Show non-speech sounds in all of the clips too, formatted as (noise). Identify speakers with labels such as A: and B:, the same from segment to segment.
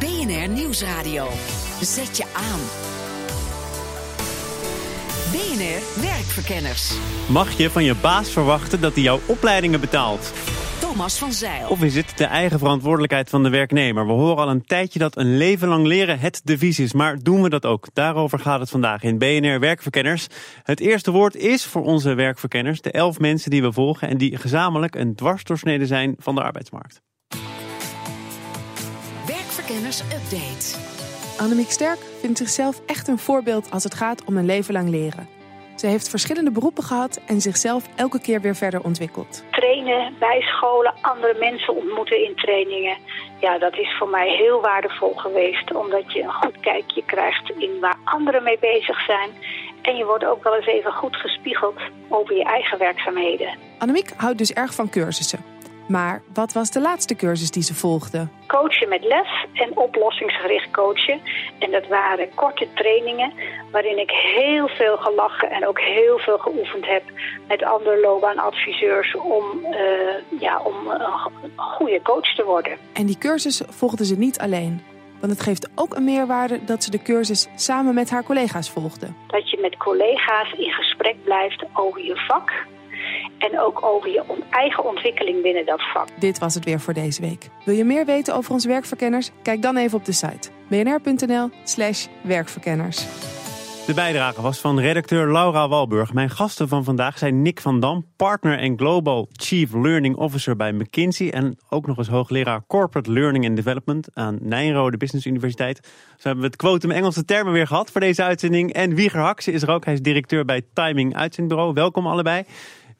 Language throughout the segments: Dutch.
A: BNR Nieuwsradio. Zet je aan. BNR Werkverkenners.
B: Mag je van je baas verwachten dat hij jouw opleidingen betaalt?
A: Thomas van Zeil.
B: Of is het de eigen verantwoordelijkheid van de werknemer? We horen al een tijdje dat een leven lang leren het devies is. Maar doen we dat ook? Daarover gaat het vandaag in BNR Werkverkenners. Het eerste woord is voor onze werkverkenners de elf mensen die we volgen... en die gezamenlijk een dwarsdoorsnede zijn van de arbeidsmarkt.
A: Werkverkenners Update.
C: Annemiek Sterk vindt zichzelf echt een voorbeeld als het gaat om een leven lang leren. Ze heeft verschillende beroepen gehad en zichzelf elke keer weer verder ontwikkeld.
D: Trainen, bijscholen, andere mensen ontmoeten in trainingen. Ja, dat is voor mij heel waardevol geweest. Omdat je een goed kijkje krijgt in waar anderen mee bezig zijn. En je wordt ook wel eens even goed gespiegeld over je eigen werkzaamheden.
C: Annemiek houdt dus erg van cursussen. Maar wat was de laatste cursus die ze volgde?
D: Coachen met les en oplossingsgericht coachen. En dat waren korte trainingen waarin ik heel veel gelachen en ook heel veel geoefend heb met andere loopbaanadviseurs om, uh, ja, om een goede coach te worden.
C: En die cursus volgde ze niet alleen. Want het geeft ook een meerwaarde dat ze de cursus samen met haar collega's volgde.
D: Dat je met collega's in gesprek blijft over je vak en ook over je eigen ontwikkeling binnen dat vak.
C: Dit was het weer voor deze week. Wil je meer weten over onze werkverkenners? Kijk dan even op de site bnr.nl/slash werkverkenners.
B: De bijdrage was van redacteur Laura Walburg. Mijn gasten van vandaag zijn Nick van Dam, partner en Global Chief Learning Officer bij McKinsey. En ook nog eens hoogleraar Corporate Learning and Development aan Nijrode Business Universiteit. Zo hebben we het quotum Engelse termen weer gehad voor deze uitzending. En Wieger Hakse is er ook. Hij is directeur bij Timing Uitzendbureau. Welkom allebei.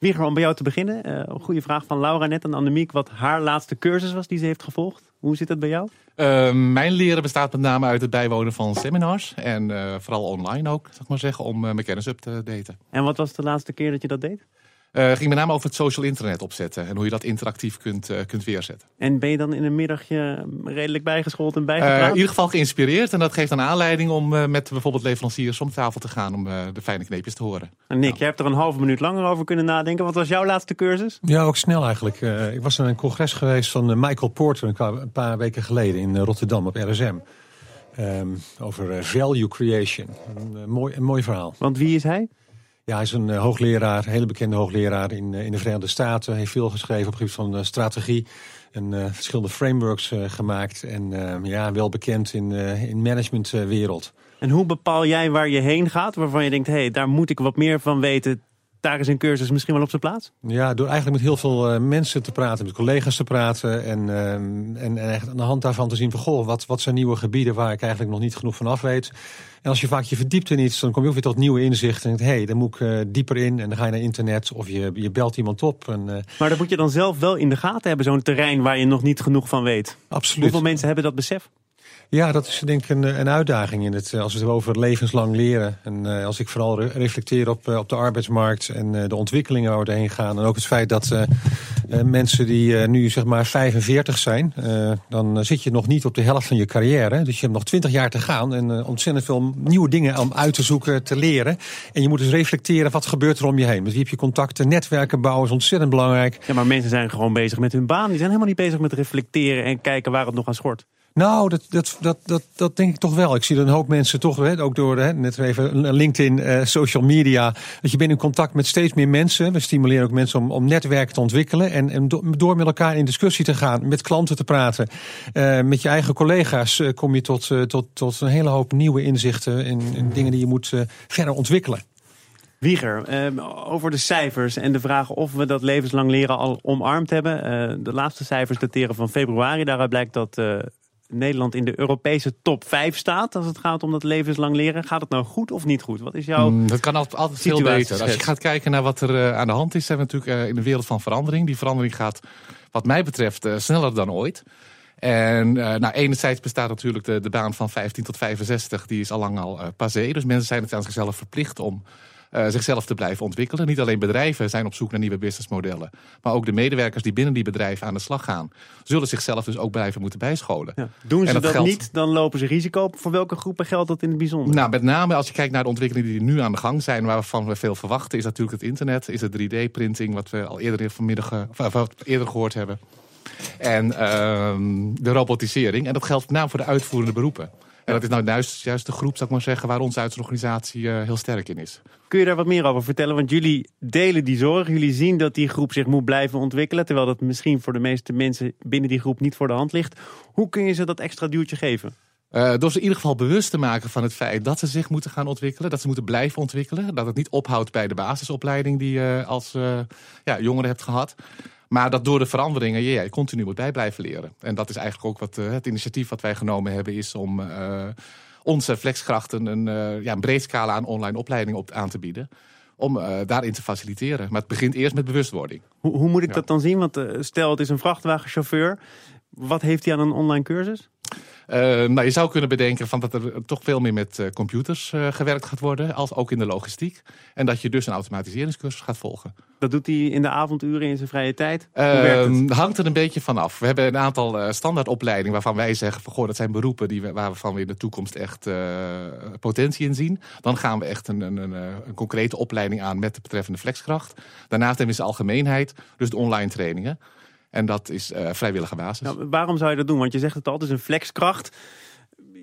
B: Wieger, om bij jou te beginnen. Uh, een goede vraag van Laura net aan Annemiek. Wat haar laatste cursus was die ze heeft gevolgd. Hoe zit het bij jou?
E: Uh, mijn leren bestaat met name uit het bijwonen van seminars. En uh, vooral online ook, zeg maar zeggen, om mijn kennis up te daten.
B: En wat was de laatste keer dat je dat deed?
E: Uh, ging met name over het social internet opzetten en hoe je dat interactief kunt, uh, kunt weerzetten.
B: En ben je dan in een middagje redelijk bijgeschoold en
E: Uh,
B: bijgepraat?
E: in ieder geval geïnspireerd en dat geeft een aanleiding om met bijvoorbeeld leveranciers om tafel te gaan om de fijne kneepjes te horen.
B: En Nick, jij hebt er een halve minuut langer over kunnen nadenken. Wat was jouw laatste cursus?
F: Ja, ook snel eigenlijk. Uh, ik was naar een congres geweest van Michael Porter een paar weken geleden in Rotterdam op RSM. Um, over value creation. Een, mooi, een mooi verhaal.
B: Want wie is hij?
F: Ja, hij is een uh, hoogleraar, hele bekende hoogleraar in, uh, in de Verenigde Staten. Heeft veel geschreven op het gebied van uh, strategie. En verschillende frameworks gemaakt. En ja, wel bekend in, in managementwereld.
B: En hoe bepaal jij waar je heen gaat? Waarvan je denkt, hé, hey, daar moet ik wat meer van weten daar is een cursus misschien wel op zijn plaats?
F: Ja, door eigenlijk met heel veel uh, mensen te praten, met collega's te praten. En, uh, en, en echt aan de hand daarvan te zien van, goh, wat, wat zijn nieuwe gebieden waar ik eigenlijk nog niet genoeg van af weet. En als je vaak je verdiept in iets, dan kom je ook weer tot nieuwe inzichten. En hé, hey, daar moet ik uh, dieper in. En dan ga je naar internet of je, je belt iemand op. En,
B: maar dat moet je dan zelf wel in de gaten hebben, zo'n terrein waar je nog niet genoeg van weet.
F: Absoluut.
B: Hoeveel mensen hebben dat besef?
F: Ja, dat is denk ik een, een uitdaging in het, als we het over levenslang leren. En uh, als ik vooral re reflecteer op, uh, op de arbeidsmarkt en de ontwikkelingen waar we heen gaan. En ook het feit dat mensen die nu zeg maar 45 zijn, dan zit je nog niet op de helft van je carrière. Dus je hebt nog 20 jaar te gaan en ontzettend veel nieuwe dingen om uit te zoeken, te leren. En je moet dus reflecteren wat gebeurt er om je heen. Met wie heb je contacten, netwerken bouwen is ontzettend belangrijk.
B: Ja, maar mensen zijn gewoon bezig met hun baan. Die zijn helemaal niet bezig met reflecteren en kijken waar het nog aan schort.
F: Nou, dat, dat, dat, dat, dat denk ik toch wel. Ik zie een hoop mensen toch, hè, ook door hè, net even LinkedIn, uh, social media, dat je bent in contact met steeds meer mensen. We stimuleren ook mensen om, om netwerken te ontwikkelen en, en door met elkaar in discussie te gaan, met klanten te praten. Uh, met je eigen collega's uh, kom je tot, tot, tot een hele hoop nieuwe inzichten en, en dingen die je moet verder ontwikkelen.
B: Wieger, eh, over de cijfers en de vraag of we dat levenslang leren al omarmd hebben. De laatste cijfers dateren van februari. Daaruit blijkt dat Nederland in de Europese top 5 staat als het gaat om dat levenslang leren. Gaat het nou goed of niet goed? Wat is jouw
E: mm, Dat kan altijd, altijd veel beter. Als je gaat kijken naar wat er uh, aan de hand is, zijn we natuurlijk uh, in een wereld van verandering. Die verandering gaat, wat mij betreft, uh, sneller dan ooit. En nou, enerzijds bestaat natuurlijk de, de baan van 15 tot 65, die is allang al uh, passé. Dus mensen zijn het aan zichzelf verplicht om uh, zichzelf te blijven ontwikkelen. Niet alleen bedrijven zijn op zoek naar nieuwe businessmodellen, maar ook de medewerkers die binnen die bedrijven aan de slag gaan, zullen zichzelf dus ook blijven moeten bijscholen.
B: Ja. Doen ze dat, dat geldt... niet, dan lopen ze risico. Voor welke groepen geldt dat in het bijzonder?
E: Nou, met name als je kijkt naar de ontwikkelingen die nu aan de gang zijn, waarvan we veel verwachten, is natuurlijk het internet, is het 3D-printing, wat we al eerder vanmiddag of, of, eerder gehoord hebben. En ehm, de robotisering. En dat geldt met name voor de uitvoerende beroepen. En dat is nou juist, juist de groep, zou ik maar zeggen, waar onze uitzendorganisatie uh, heel sterk in is.
B: Kun je daar wat meer over vertellen? Want jullie delen die zorg. Jullie zien dat die groep zich moet blijven ontwikkelen. Terwijl dat misschien voor de meeste mensen binnen die groep niet voor de hand ligt. Hoe kun je ze dat extra duwtje geven?
E: Uh, door ze in ieder geval bewust te maken van het feit dat ze zich moeten gaan ontwikkelen. Dat ze moeten blijven ontwikkelen. Dat het niet ophoudt bij de basisopleiding die je als uh, ja, jongere hebt gehad. Maar dat door de veranderingen je, continu moet bij blijven leren. En dat is eigenlijk ook wat uh, het initiatief wat wij genomen hebben, is om onze flexkrachten een, ja, een breed scala aan online opleidingen op, aan te bieden om uh, daarin te faciliteren. Maar het begint eerst met bewustwording.
B: Hoe, hoe moet ik dat dan zien? Want uh, stel, het is een vrachtwagenchauffeur. Wat heeft hij aan een online cursus?
E: Uh, nou, je zou kunnen bedenken van dat er toch veel meer met uh, computers uh, gewerkt gaat worden, als ook in de logistiek. En dat je dus een automatiseringscursus gaat volgen.
B: Dat doet hij in de avonduren in zijn vrije tijd?
E: Hoe hangt er een beetje van af. We hebben een aantal standaardopleidingen waarvan wij zeggen: van, goh, dat zijn beroepen die we, waarvan we in de toekomst echt potentie in zien. Dan gaan we echt een, een, een, een, concrete opleiding aan met de betreffende flexkracht. Daarnaast hebben we in zijn algemeenheid dus de online trainingen. En dat is uh, vrijwillige basis.
B: Nou, waarom zou je dat doen? Want je zegt het al, het is een flexkracht.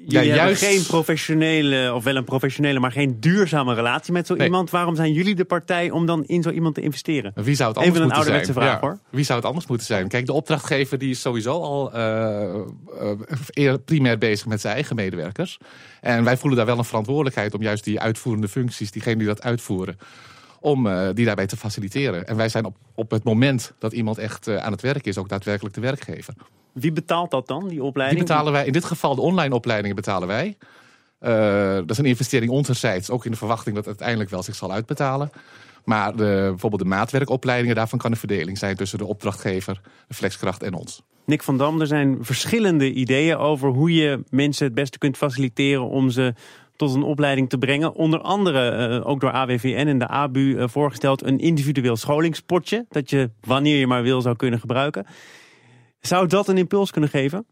B: Jullie ja, juist... geen professionele, of wel een professionele, maar geen duurzame relatie met zo nee. iemand. Waarom zijn jullie de partij om dan in zo iemand te investeren?
E: Wie zou het anders
B: Even een
E: moeten
B: ouderwetse
E: zijn?
B: vraag hoor.
E: Wie zou het anders moeten zijn? Kijk, de opdrachtgever die is sowieso al uh, uh, primair bezig met zijn eigen medewerkers. En wij voelen daar wel een verantwoordelijkheid om juist die uitvoerende functies, diegenen die dat uitvoeren, om uh, die daarbij te faciliteren. En wij zijn op, op het moment dat iemand echt uh, aan het werk is, ook daadwerkelijk de werkgever.
B: Wie betaalt dat dan, die opleiding?
E: Die betalen wij, in dit geval de online opleidingen betalen wij. Uh, dat is een investering onderzijds, ook in de verwachting dat het uiteindelijk wel zich zal uitbetalen. Maar de, bijvoorbeeld de maatwerkopleidingen, daarvan kan een verdeling zijn tussen de opdrachtgever, de flexkracht en ons.
B: Nick van Dam, er zijn verschillende ideeën over hoe je mensen het beste kunt faciliteren om ze tot een opleiding te brengen. Onder andere uh, ook door AWVN en de ABU uh, voorgesteld een individueel scholingspotje. Dat je wanneer je maar wil zou kunnen gebruiken. Zou dat een impuls kunnen geven?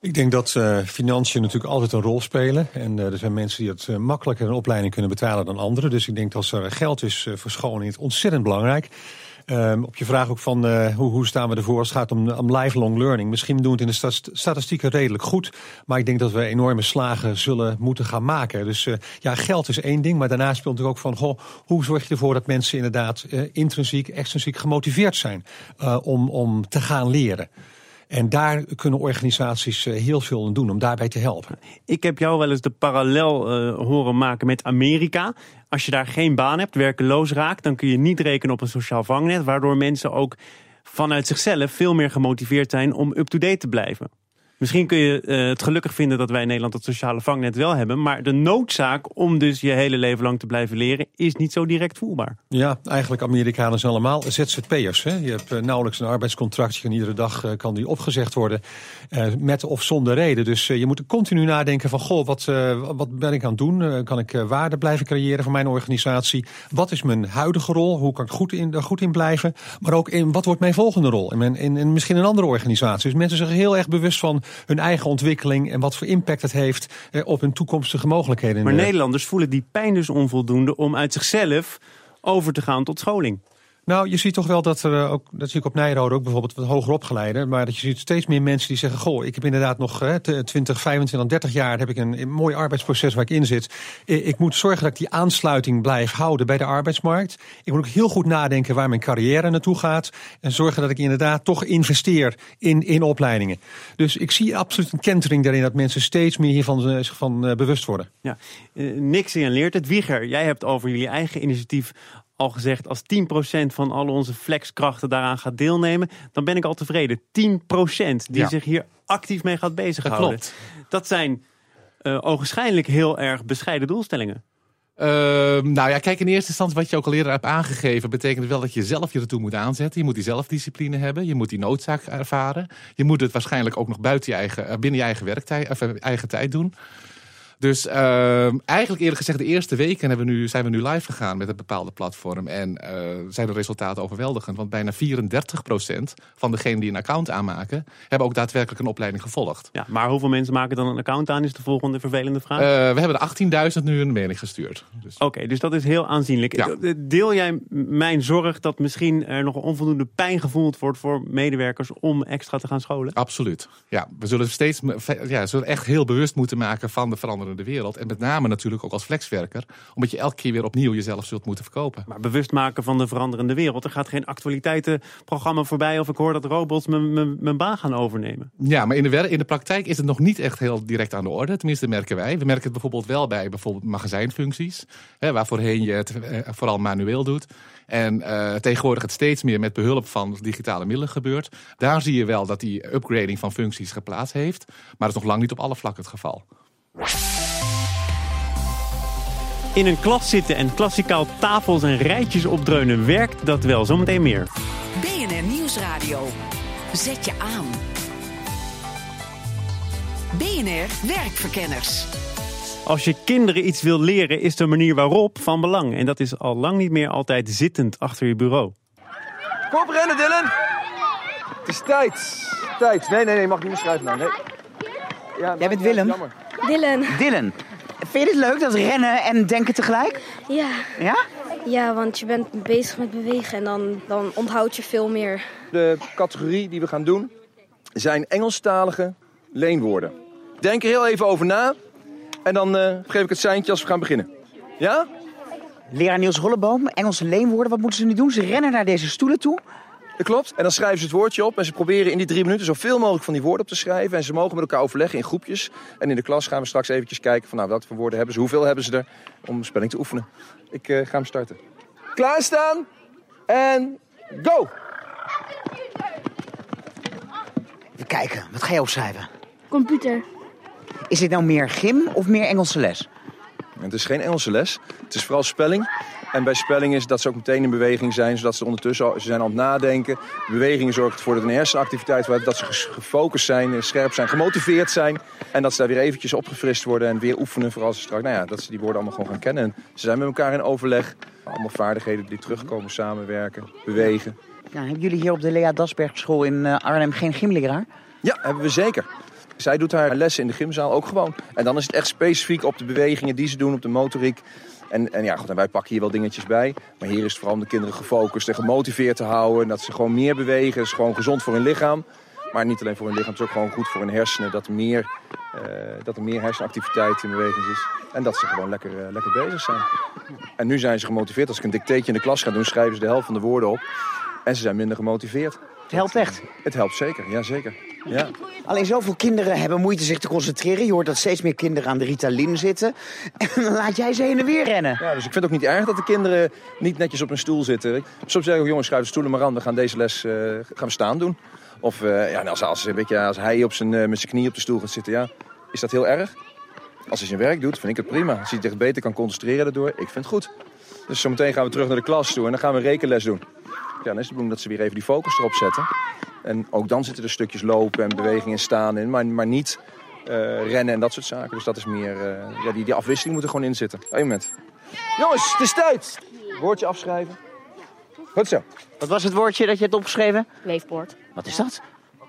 F: Ik denk dat uh, financiën natuurlijk altijd een rol spelen. En er zijn mensen die het makkelijker een opleiding kunnen betalen dan anderen. Dus ik denk dat als er geld is voor scholing, het ontzettend belangrijk. Um, op je vraag ook van uh, hoe, hoe staan we ervoor als het gaat om, om lifelong learning. Misschien doen we het in de sta statistieken redelijk goed. Maar ik denk dat we enorme slagen zullen moeten gaan maken. Dus uh, ja, geld is één ding. Maar daarnaast speelt natuurlijk ook van goh, hoe zorg je ervoor dat mensen inderdaad uh, intrinsiek, extrinsiek gemotiveerd zijn om, om te gaan leren. En daar kunnen organisaties heel veel aan doen om daarbij te helpen.
B: Ik heb jou wel eens de parallel uh, horen maken met Amerika. Als je daar geen baan hebt, werkeloos raakt, dan kun je niet rekenen op een sociaal vangnet. Waardoor mensen ook vanuit zichzelf veel meer gemotiveerd zijn om up-to-date te blijven. Misschien kun je uh, het gelukkig vinden dat wij in Nederland het sociale vangnet wel hebben. Maar de noodzaak om dus je hele leven lang te blijven leren is niet zo direct voelbaar.
F: Ja, eigenlijk Amerikanen zijn allemaal ZZP'ers. Je hebt uh, nauwelijks een arbeidscontract. Kan iedere dag uh, kan die opgezegd worden. met of zonder reden. Dus je moet continu nadenken van goh, wat, wat ben ik aan het doen? kan ik waarde blijven creëren voor mijn organisatie? Wat is mijn huidige rol? Hoe kan ik goed in, goed in blijven? Maar ook in wat wordt mijn volgende rol? In, in, in misschien een andere organisatie. Dus mensen zijn heel erg bewust van hun eigen ontwikkeling en wat voor impact het heeft eh, op hun toekomstige mogelijkheden.
B: Maar Nederlanders voelen die pijn dus onvoldoende om uit zichzelf over te gaan tot scholing.
F: Nou, je ziet toch wel dat er ook, dat zie ik op Nijrode ook bijvoorbeeld wat hoger opgeleide, maar dat je ziet steeds meer mensen die zeggen: Goh, ik heb inderdaad nog 20, 25, 30 jaar heb ik een, mooi arbeidsproces waar ik in zit. Ik moet zorgen dat ik die aansluiting blijf houden bij de arbeidsmarkt. Ik moet ook heel goed nadenken waar mijn carrière naartoe gaat. En zorgen dat ik inderdaad toch investeer in, in opleidingen. Dus ik zie absoluut een kentering daarin dat mensen steeds meer hiervan zich van bewust worden.
B: Ja, niks in leert het. Wieger, jij hebt over jullie eigen initiatief al gezegd, als 10% van al onze flexkrachten daaraan gaat deelnemen, dan ben ik al tevreden. 10% die ja. zich hier actief mee gaat bezighouden.
E: Dat klopt.
B: Dat zijn uh, ogenschijnlijk heel erg bescheiden doelstellingen.
E: Uh, nou ja, kijk, in eerste instantie wat je ook al eerder hebt aangegeven... betekent wel dat je zelf je ertoe moet aanzetten. Je moet die zelfdiscipline hebben. Je moet die noodzaak ervaren. Je moet het waarschijnlijk ook nog buiten je eigen, binnen je eigen, werktijd, of eigen tijd doen. Dus uh, eigenlijk eerlijk gezegd, de eerste weken hebben we nu, zijn we nu live gegaan met een bepaalde platform. En uh, zijn de resultaten overweldigend. Want bijna 34% van degenen die een account aanmaken, hebben ook daadwerkelijk een opleiding gevolgd.
B: Ja, maar hoeveel mensen maken dan een account aan, is de volgende vervelende vraag.
E: Uh, we hebben de 18.000 nu een mailing gestuurd.
B: Dus. Oké, dus dat is heel aanzienlijk. Ja. Deel jij mijn zorg dat misschien er nog onvoldoende pijn gevoeld wordt voor medewerkers om extra te gaan scholen?
E: Absoluut. Ja, we zullen steeds ja, zullen echt heel bewust moeten maken van de veranderende wereld. En met name natuurlijk ook als flexwerker. Omdat je elke keer weer opnieuw jezelf zult moeten verkopen.
B: Maar bewust maken van de veranderende wereld. Er gaat geen actualiteitenprogramma voorbij of ik hoor dat robots mijn baan gaan overnemen.
E: Ja, maar in de, in de praktijk is het nog niet echt heel direct aan de orde. Tenminste, merken wij. We merken het bijvoorbeeld wel bij bijvoorbeeld magazijnfuncties. Hè, waar voorheen je het eh, vooral manueel doet. En uh, tegenwoordig het steeds meer met behulp van digitale middelen gebeurt. Daar zie je wel dat die upgrading van functies geplaatst heeft. Maar dat is nog lang niet op alle vlakken het geval.
B: In een klas zitten en klassikaal tafels en rijtjes opdreunen werkt dat wel. Zometeen meer.
A: BNR Nieuwsradio. Zet je aan. BNR Werkverkenners.
B: Als je kinderen iets wil leren, is de manier waarop van belang. En dat is al lang niet meer altijd zittend achter je bureau.
G: Kom op rennen, Dylan! Het is tijd. Tijd. Nee, nee, nee, mag niet meer schrijven nou. Nee.
H: Ja, Jij bent Willem?
G: Jammer.
I: Dylan.
H: Dylan. Vind je het leuk, dat rennen en denken tegelijk?
I: Ja.
H: Ja?
I: Ja, want je bent bezig met bewegen en dan, dan onthoud je veel meer.
G: De categorie die we gaan doen zijn Engelstalige leenwoorden. Denk er heel even over na en dan uh, geef ik het seintje als we gaan beginnen. Ja?
H: Leraar Niels Rolleboom, Engelse leenwoorden, wat moeten ze nu doen? Ze rennen naar deze stoelen toe.
G: Dat klopt. En dan schrijven ze het woordje op en ze proberen in die drie minuten zoveel mogelijk van die woorden op te schrijven. En ze mogen met elkaar overleggen in groepjes. En in de klas gaan we straks eventjes kijken van nou, welke voor woorden hebben ze, hoeveel hebben ze er om spelling te oefenen. Ik uh, ga hem starten. Klaarstaan en go!
H: Even kijken, wat ga je opschrijven?
I: Computer.
H: Is dit nou meer gym of meer Engelse les?
G: Het is geen Engelse les. Het is vooral spelling. En bij spelling is dat ze ook meteen in beweging zijn, zodat ze ondertussen ze zijn aan het nadenken. De beweging zorgt ervoor dat een hersenactiviteit wordt, dat ze gefocust zijn, scherp zijn, gemotiveerd zijn. En dat ze daar weer eventjes opgefrist worden en weer oefenen voor als ze straks, nou ja, dat ze die woorden allemaal gewoon gaan kennen. En ze zijn met elkaar in overleg. Allemaal vaardigheden die terugkomen, samenwerken, bewegen.
H: Ja, hebben jullie hier op de Lea Dasberg school in eh, Arnhem geen gymleraar?
G: Ja, hebben we zeker. Zij doet haar lessen in de gymzaal ook gewoon. En dan is het echt specifiek op de bewegingen die ze doen, op de motoriek. En, en ja, en wij pakken hier wel dingetjes bij. Maar hier is vooral om de kinderen gefocust en gemotiveerd te houden. Dat ze gewoon meer bewegen. Is gewoon gezond voor hun lichaam. Maar niet alleen voor hun lichaam, het is ook gewoon goed voor hun hersenen. Dat er meer, uh, dat er meer hersenactiviteit in beweging is. En dat ze gewoon lekker, uh, lekker bezig zijn. En nu zijn ze gemotiveerd. Als ik een dicteetje in de klas ga doen, schrijven ze de helft van de woorden op. En ze zijn minder gemotiveerd.
H: Het helpt echt?
G: Het helpt zeker, ja zeker. Ja.
H: Alleen zoveel kinderen hebben moeite zich te concentreren. Je hoort dat steeds meer kinderen aan de Ritalin zitten. (laughs) En dan laat jij ze heen en weer rennen.
G: Ja, dus ik vind het ook niet erg dat de kinderen niet netjes op een stoel zitten. Soms zeg ik ook, jongens, schuif de stoelen maar aan. We gaan deze les uh, gaan we staan doen. Of uh, ja, als, als, een beetje, als hij op zijn, uh, met zijn knie op de stoel gaat zitten, ja, is dat heel erg? Als hij zijn werk doet, vind ik het prima. Als hij zich beter kan concentreren daardoor, ik vind het goed. Dus zometeen gaan we terug naar de klas toe en dan gaan we een rekenles doen. Ja, dan is het bedoeling dat ze weer even die focus erop zetten. En ook dan zitten er stukjes lopen en beweging en staan in, maar, maar niet uh, rennen en dat soort zaken. Dus dat is meer, uh, ja, die, die afwisseling moet er gewoon in zitten. Eén moment. Jongens, het is tijd! Woordje afschrijven. Goed zo.
H: Wat was het woordje dat je hebt opgeschreven?
I: Waveboard.
H: Wat is dat?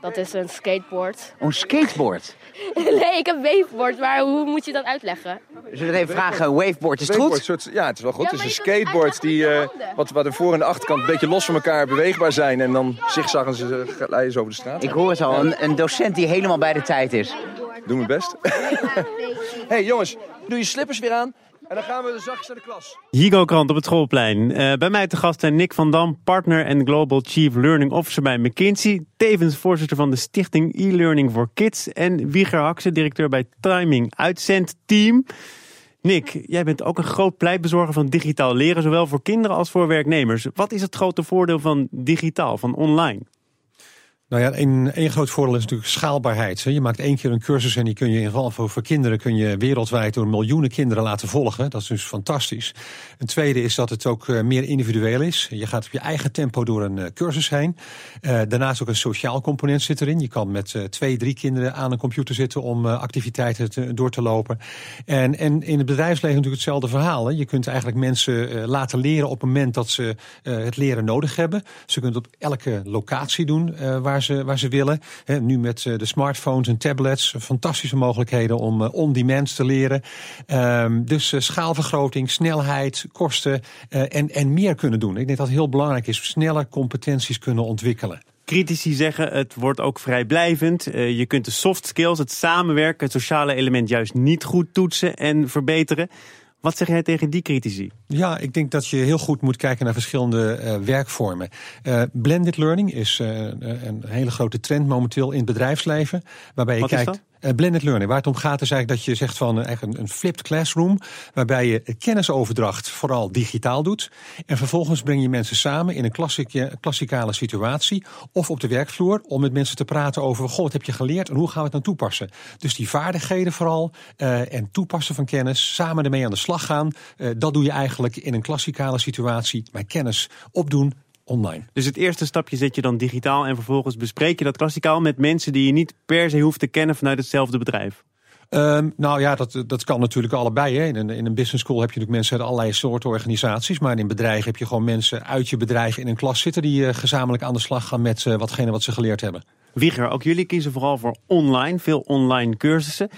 I: Dat is een skateboard.
H: Oh, een skateboard? (laughs)
I: nee, ik heb waveboard, maar hoe moet je dat uitleggen?
H: Zullen we even vragen, waveboard, is het goed?
G: Soort, ja, het is wel goed. Ja, het is een skateboard die, uh, wat, wat de voor- en de achterkant een beetje los van elkaar beweegbaar zijn. En dan zigzaggen ze leiden over de straat.
H: Ik hoor het al, een, een docent die helemaal bij de tijd is.
G: Doe mijn best. (laughs) hey, jongens, doe je slippers weer aan. En dan gaan we zachtjes naar de klas.
B: Higo Krant op het schoolplein. Uh, bij mij te gast zijn Nick van Dam, partner en Global Chief Learning Officer bij McKinsey. Tevens voorzitter van de stichting e-learning for kids. En Wieger Hakse, directeur bij Timing Uitzendteam. Nick, jij bent ook een groot pleitbezorger van digitaal leren, zowel voor kinderen als voor werknemers. Wat is het grote voordeel van digitaal, van online?
F: Nou ja, een, een groot voordeel is natuurlijk schaalbaarheid. Je maakt één keer een cursus en die kun je in geval voor, voor kinderen kun je wereldwijd door miljoenen kinderen laten volgen. Dat is dus fantastisch. Een tweede is dat het ook eh, meer individueel is. Je gaat op je eigen tempo door een eh, cursus heen. Uh, daarnaast ook een sociaal component zit erin. Je kan met twee, drie kinderen aan een computer zitten om activiteiten te, door te lopen. En, en in het bedrijfsleven natuurlijk hetzelfde verhaal. Je kunt eigenlijk mensen laten leren op het moment dat ze het leren nodig hebben. Ze kunnen het op elke locatie doen waar waar ze, willen. nu met eh, de smartphones en tablets, fantastische mogelijkheden om eh, on-demand te leren. Ehm, dus eh, schaalvergroting, snelheid, kosten en, en meer kunnen doen. Ik denk dat het heel belangrijk is, sneller competenties kunnen ontwikkelen.
B: Critici zeggen het wordt ook vrijblijvend. je kunt de soft skills, het samenwerken, het sociale element juist niet goed toetsen en verbeteren. Wat zeg jij tegen die critici?
F: Ja, ik denk dat je heel goed moet kijken naar verschillende uh, werkvormen. Uh, blended learning is uh, een hele grote trend momenteel in het bedrijfsleven. Waarbij je
B: Wat
F: kijkt. Uh, blended learning. Waar het om gaat is eigenlijk dat je zegt van uh, een, een flipped classroom. Waarbij je kennisoverdracht vooral digitaal doet. En vervolgens breng je mensen samen in een klassieke, klassikale situatie. Of op de werkvloer om met mensen te praten over. Goh, wat heb je geleerd en hoe gaan we het dan toepassen? Dus die vaardigheden vooral. Uh, en toepassen van kennis. Samen ermee aan de slag gaan. dat doe je eigenlijk in een klassikale situatie. Maar kennis opdoen, online.
B: Dus het eerste stapje zet je dan digitaal en vervolgens bespreek je dat klassikaal met mensen die je niet per se hoeft te kennen vanuit hetzelfde bedrijf.
F: Um, nou ja, dat, dat kan natuurlijk allebei. Hè. In, een, in een business school heb je natuurlijk mensen uit allerlei soorten organisaties. Maar in een bedrijf heb je gewoon mensen uit je bedrijf in een klas zitten... die uh, gezamenlijk aan de slag gaan met uh, watgene wat ze geleerd hebben.
B: Wieger, ook jullie kiezen vooral voor online, veel online cursussen.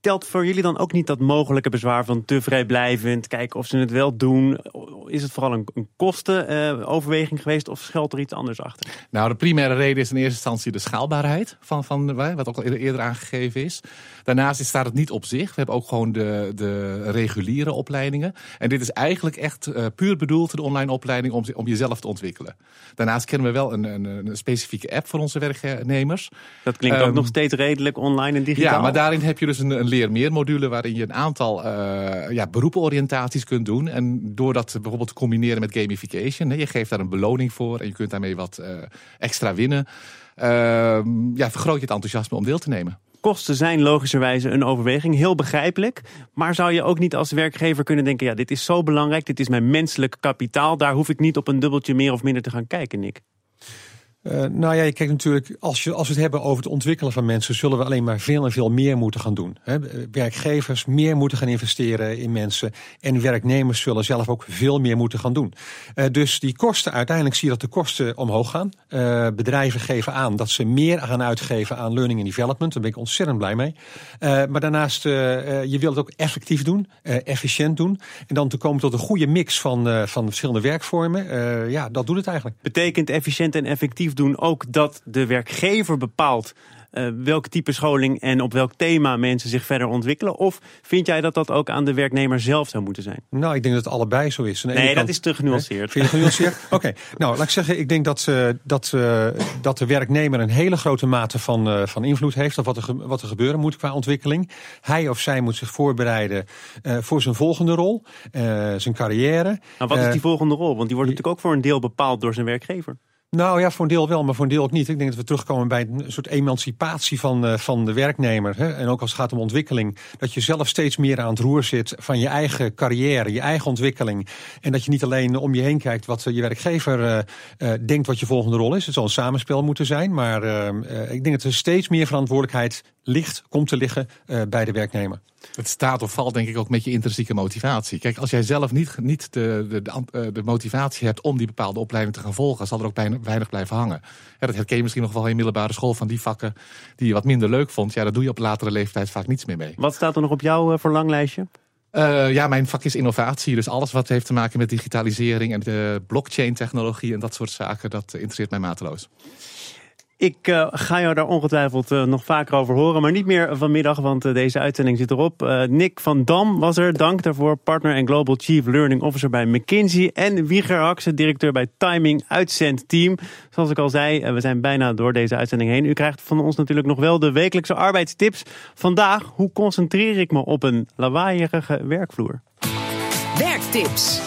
B: Telt voor jullie dan ook niet dat mogelijke bezwaar van te vrijblijvend, kijken of ze het wel doen? Is het vooral een, een kostenoverweging geweest of schuilt er iets anders achter?
E: Nou, de primaire reden is in eerste instantie de schaalbaarheid van, van wat ook al eerder aangegeven is. Daarnaast staat het niet op zich. We hebben ook gewoon de, de reguliere opleidingen. En dit is eigenlijk echt uh, puur bedoeld, de online opleiding, om, om jezelf te ontwikkelen. Daarnaast kennen we wel een, een, een specifieke app voor onze werknemers.
B: Dat klinkt um, ook nog steeds redelijk online en digitaal.
E: Ja, maar daarin heb je dus een, een leer meer module waarin je een aantal uh, ja, beroepenoriëntaties kunt doen. En door dat bijvoorbeeld te combineren met gamification, je geeft daar een beloning voor en je kunt daarmee wat uh, extra winnen. Uh, ja, vergroot je het enthousiasme om deel te nemen.
B: Kosten zijn logischerwijze een overweging, heel begrijpelijk. Maar zou je ook niet als werkgever kunnen denken: ja, dit is zo belangrijk, dit is mijn menselijk kapitaal, daar hoef ik niet op een dubbeltje meer of minder te gaan kijken, Nick?
F: Uh, nou ja, je kijkt natuurlijk, als, je, als we het hebben over het ontwikkelen van mensen, zullen we alleen maar veel en veel meer moeten gaan doen. Hè? Werkgevers meer moeten gaan investeren in mensen. En werknemers zullen zelf ook veel meer moeten gaan doen. Uh, dus die kosten, uiteindelijk zie je dat de kosten omhoog gaan. Bedrijven geven aan dat ze meer gaan uitgeven aan learning and development. Daar ben ik ontzettend blij mee. maar daarnaast, je wilt het ook effectief doen, efficiënt doen. En dan te komen tot een goede mix van, van verschillende werkvormen. ja, dat doet het eigenlijk.
B: Betekent efficiënt en effectief doen ook dat de werkgever bepaalt uh, welk type scholing en op welk thema mensen zich verder ontwikkelen? Of vind jij dat dat ook aan de werknemer zelf zou moeten zijn?
F: Nou, ik denk dat het allebei zo is.
B: nee, kant, dat is te genuanceerd.
F: Vind je genuanceerd? (laughs) Oké, okay. nou laat ik zeggen, ik denk dat, uh, dat, uh, dat de werknemer een hele grote mate van, van invloed heeft op wat er, wat er gebeuren moet qua ontwikkeling. Hij of zij moet zich voorbereiden voor zijn volgende rol, zijn carrière.
B: Nou, wat is die volgende rol? Want die wordt natuurlijk ook voor een deel bepaald door zijn werkgever.
F: Nou ja, voor een deel wel, maar voor een deel ook niet. Ik denk dat we terugkomen bij een soort emancipatie van, uh, van de werknemer. Hè? En ook als het gaat om ontwikkeling. Dat je zelf steeds meer aan het roer zit van je eigen carrière, je eigen ontwikkeling. En dat je niet alleen om je heen kijkt wat je werkgever uh, denkt wat je volgende rol is. Het zal een samenspel moeten zijn. Maar ik denk dat er steeds meer verantwoordelijkheid ligt, komt te liggen bij de werknemer.
E: Het staat of valt denk ik ook met je intrinsieke motivatie. Kijk, als jij zelf niet, niet de, de, de, de motivatie hebt om die bepaalde opleiding te gaan volgen, zal er ook bijna weinig blijven hangen. Ja, dat herken je misschien nog wel in middelbare school van die vakken die je wat minder leuk vond. Ja, daar doe je op latere leeftijd vaak niets meer mee.
B: Wat staat er nog op jouw uh, verlanglijstje?
E: Uh, ja, mijn vak is innovatie. Dus alles wat heeft te maken met digitalisering en de blockchain technologie en dat soort zaken, dat interesseert mij mateloos.
B: Ik uh, ga jou daar ongetwijfeld uh, nog vaker over horen, maar niet meer vanmiddag, want uh, deze uitzending zit erop. Nick van Dam was er, dank daarvoor. Partner en Global Chief Learning Officer bij McKinsey. En Wieger Hakse, directeur bij Timing Uitzendteam. Zoals ik al zei, we zijn bijna door deze uitzending heen. U krijgt van ons natuurlijk nog wel de wekelijkse arbeidstips. Vandaag, hoe concentreer ik me op een lawaaiige werkvloer?
A: Werktips.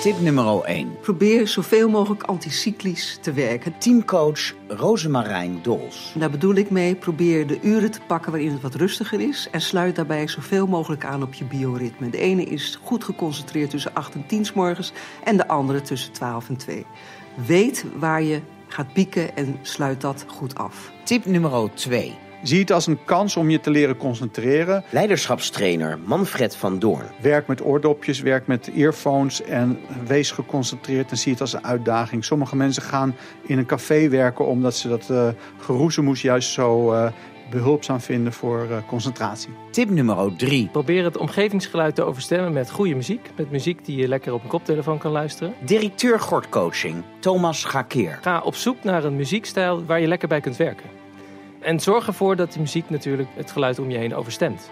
H: Tip nummer 1.
J: Probeer zoveel mogelijk anticyclisch te werken.
H: Teamcoach Rosemarijn Dols.
J: Daar bedoel ik mee, probeer de uren te pakken waarin het wat rustiger is... en sluit daarbij zoveel mogelijk aan op je bioritme. De ene is goed geconcentreerd tussen 8 en 10 s morgens... en de andere tussen 12 en 2. Weet waar je gaat pieken en sluit dat goed af.
H: Tip nummer 2.
K: Zie het als een kans om je te leren concentreren.
H: Leiderschapstrainer Manfred van Doorn.
K: Werk met oordopjes, werk met earphones en wees geconcentreerd en zie het als een uitdaging. Sommige mensen gaan in een café werken omdat ze dat uh, geroezemoes juist zo uh, behulpzaam vinden voor uh, concentratie.
H: Tip nummer 3.
L: Probeer het omgevingsgeluid te overstemmen met goede muziek. Met muziek die je lekker op een koptelefoon kan luisteren.
H: Directeur Gordcoaching Thomas Gakeer.
L: Ga op zoek naar een muziekstijl waar je lekker bij kunt werken. En zorg ervoor dat die muziek natuurlijk het geluid om je heen overstemt.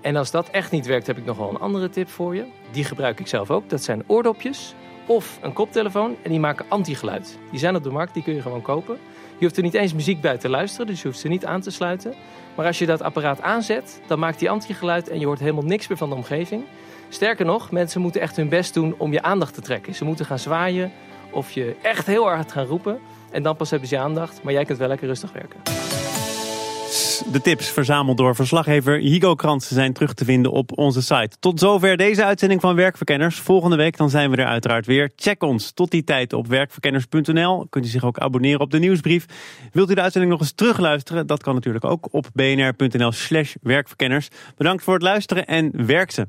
L: En als dat echt niet werkt, heb ik nog wel een andere tip voor je. Die gebruik ik zelf ook. Dat zijn oordopjes of een koptelefoon. En die maken antigeluid. Die zijn op de markt, die kun je gewoon kopen. Je hoeft er niet eens muziek bij te luisteren, dus je hoeft ze niet aan te sluiten. Maar als je dat apparaat aanzet, dan maakt die antigeluid en je hoort helemaal niks meer van de omgeving. Sterker nog, mensen moeten echt hun best doen om je aandacht te trekken. Ze moeten gaan zwaaien of je echt heel hard gaan roepen. En dan pas hebben ze je aandacht, maar jij kunt wel lekker rustig werken.
B: De tips verzameld door verslaggever Higo Krantz zijn terug te vinden op onze site. Tot zover deze uitzending van Werkverkenners. Volgende week dan zijn we er uiteraard weer. Check ons tot die tijd op werkverkenners.nl. Kunt u zich ook abonneren op de nieuwsbrief. Wilt u de uitzending nog eens terugluisteren? Dat kan natuurlijk ook op bnr.nl slash werkverkenners. Bedankt voor het luisteren en werk ze!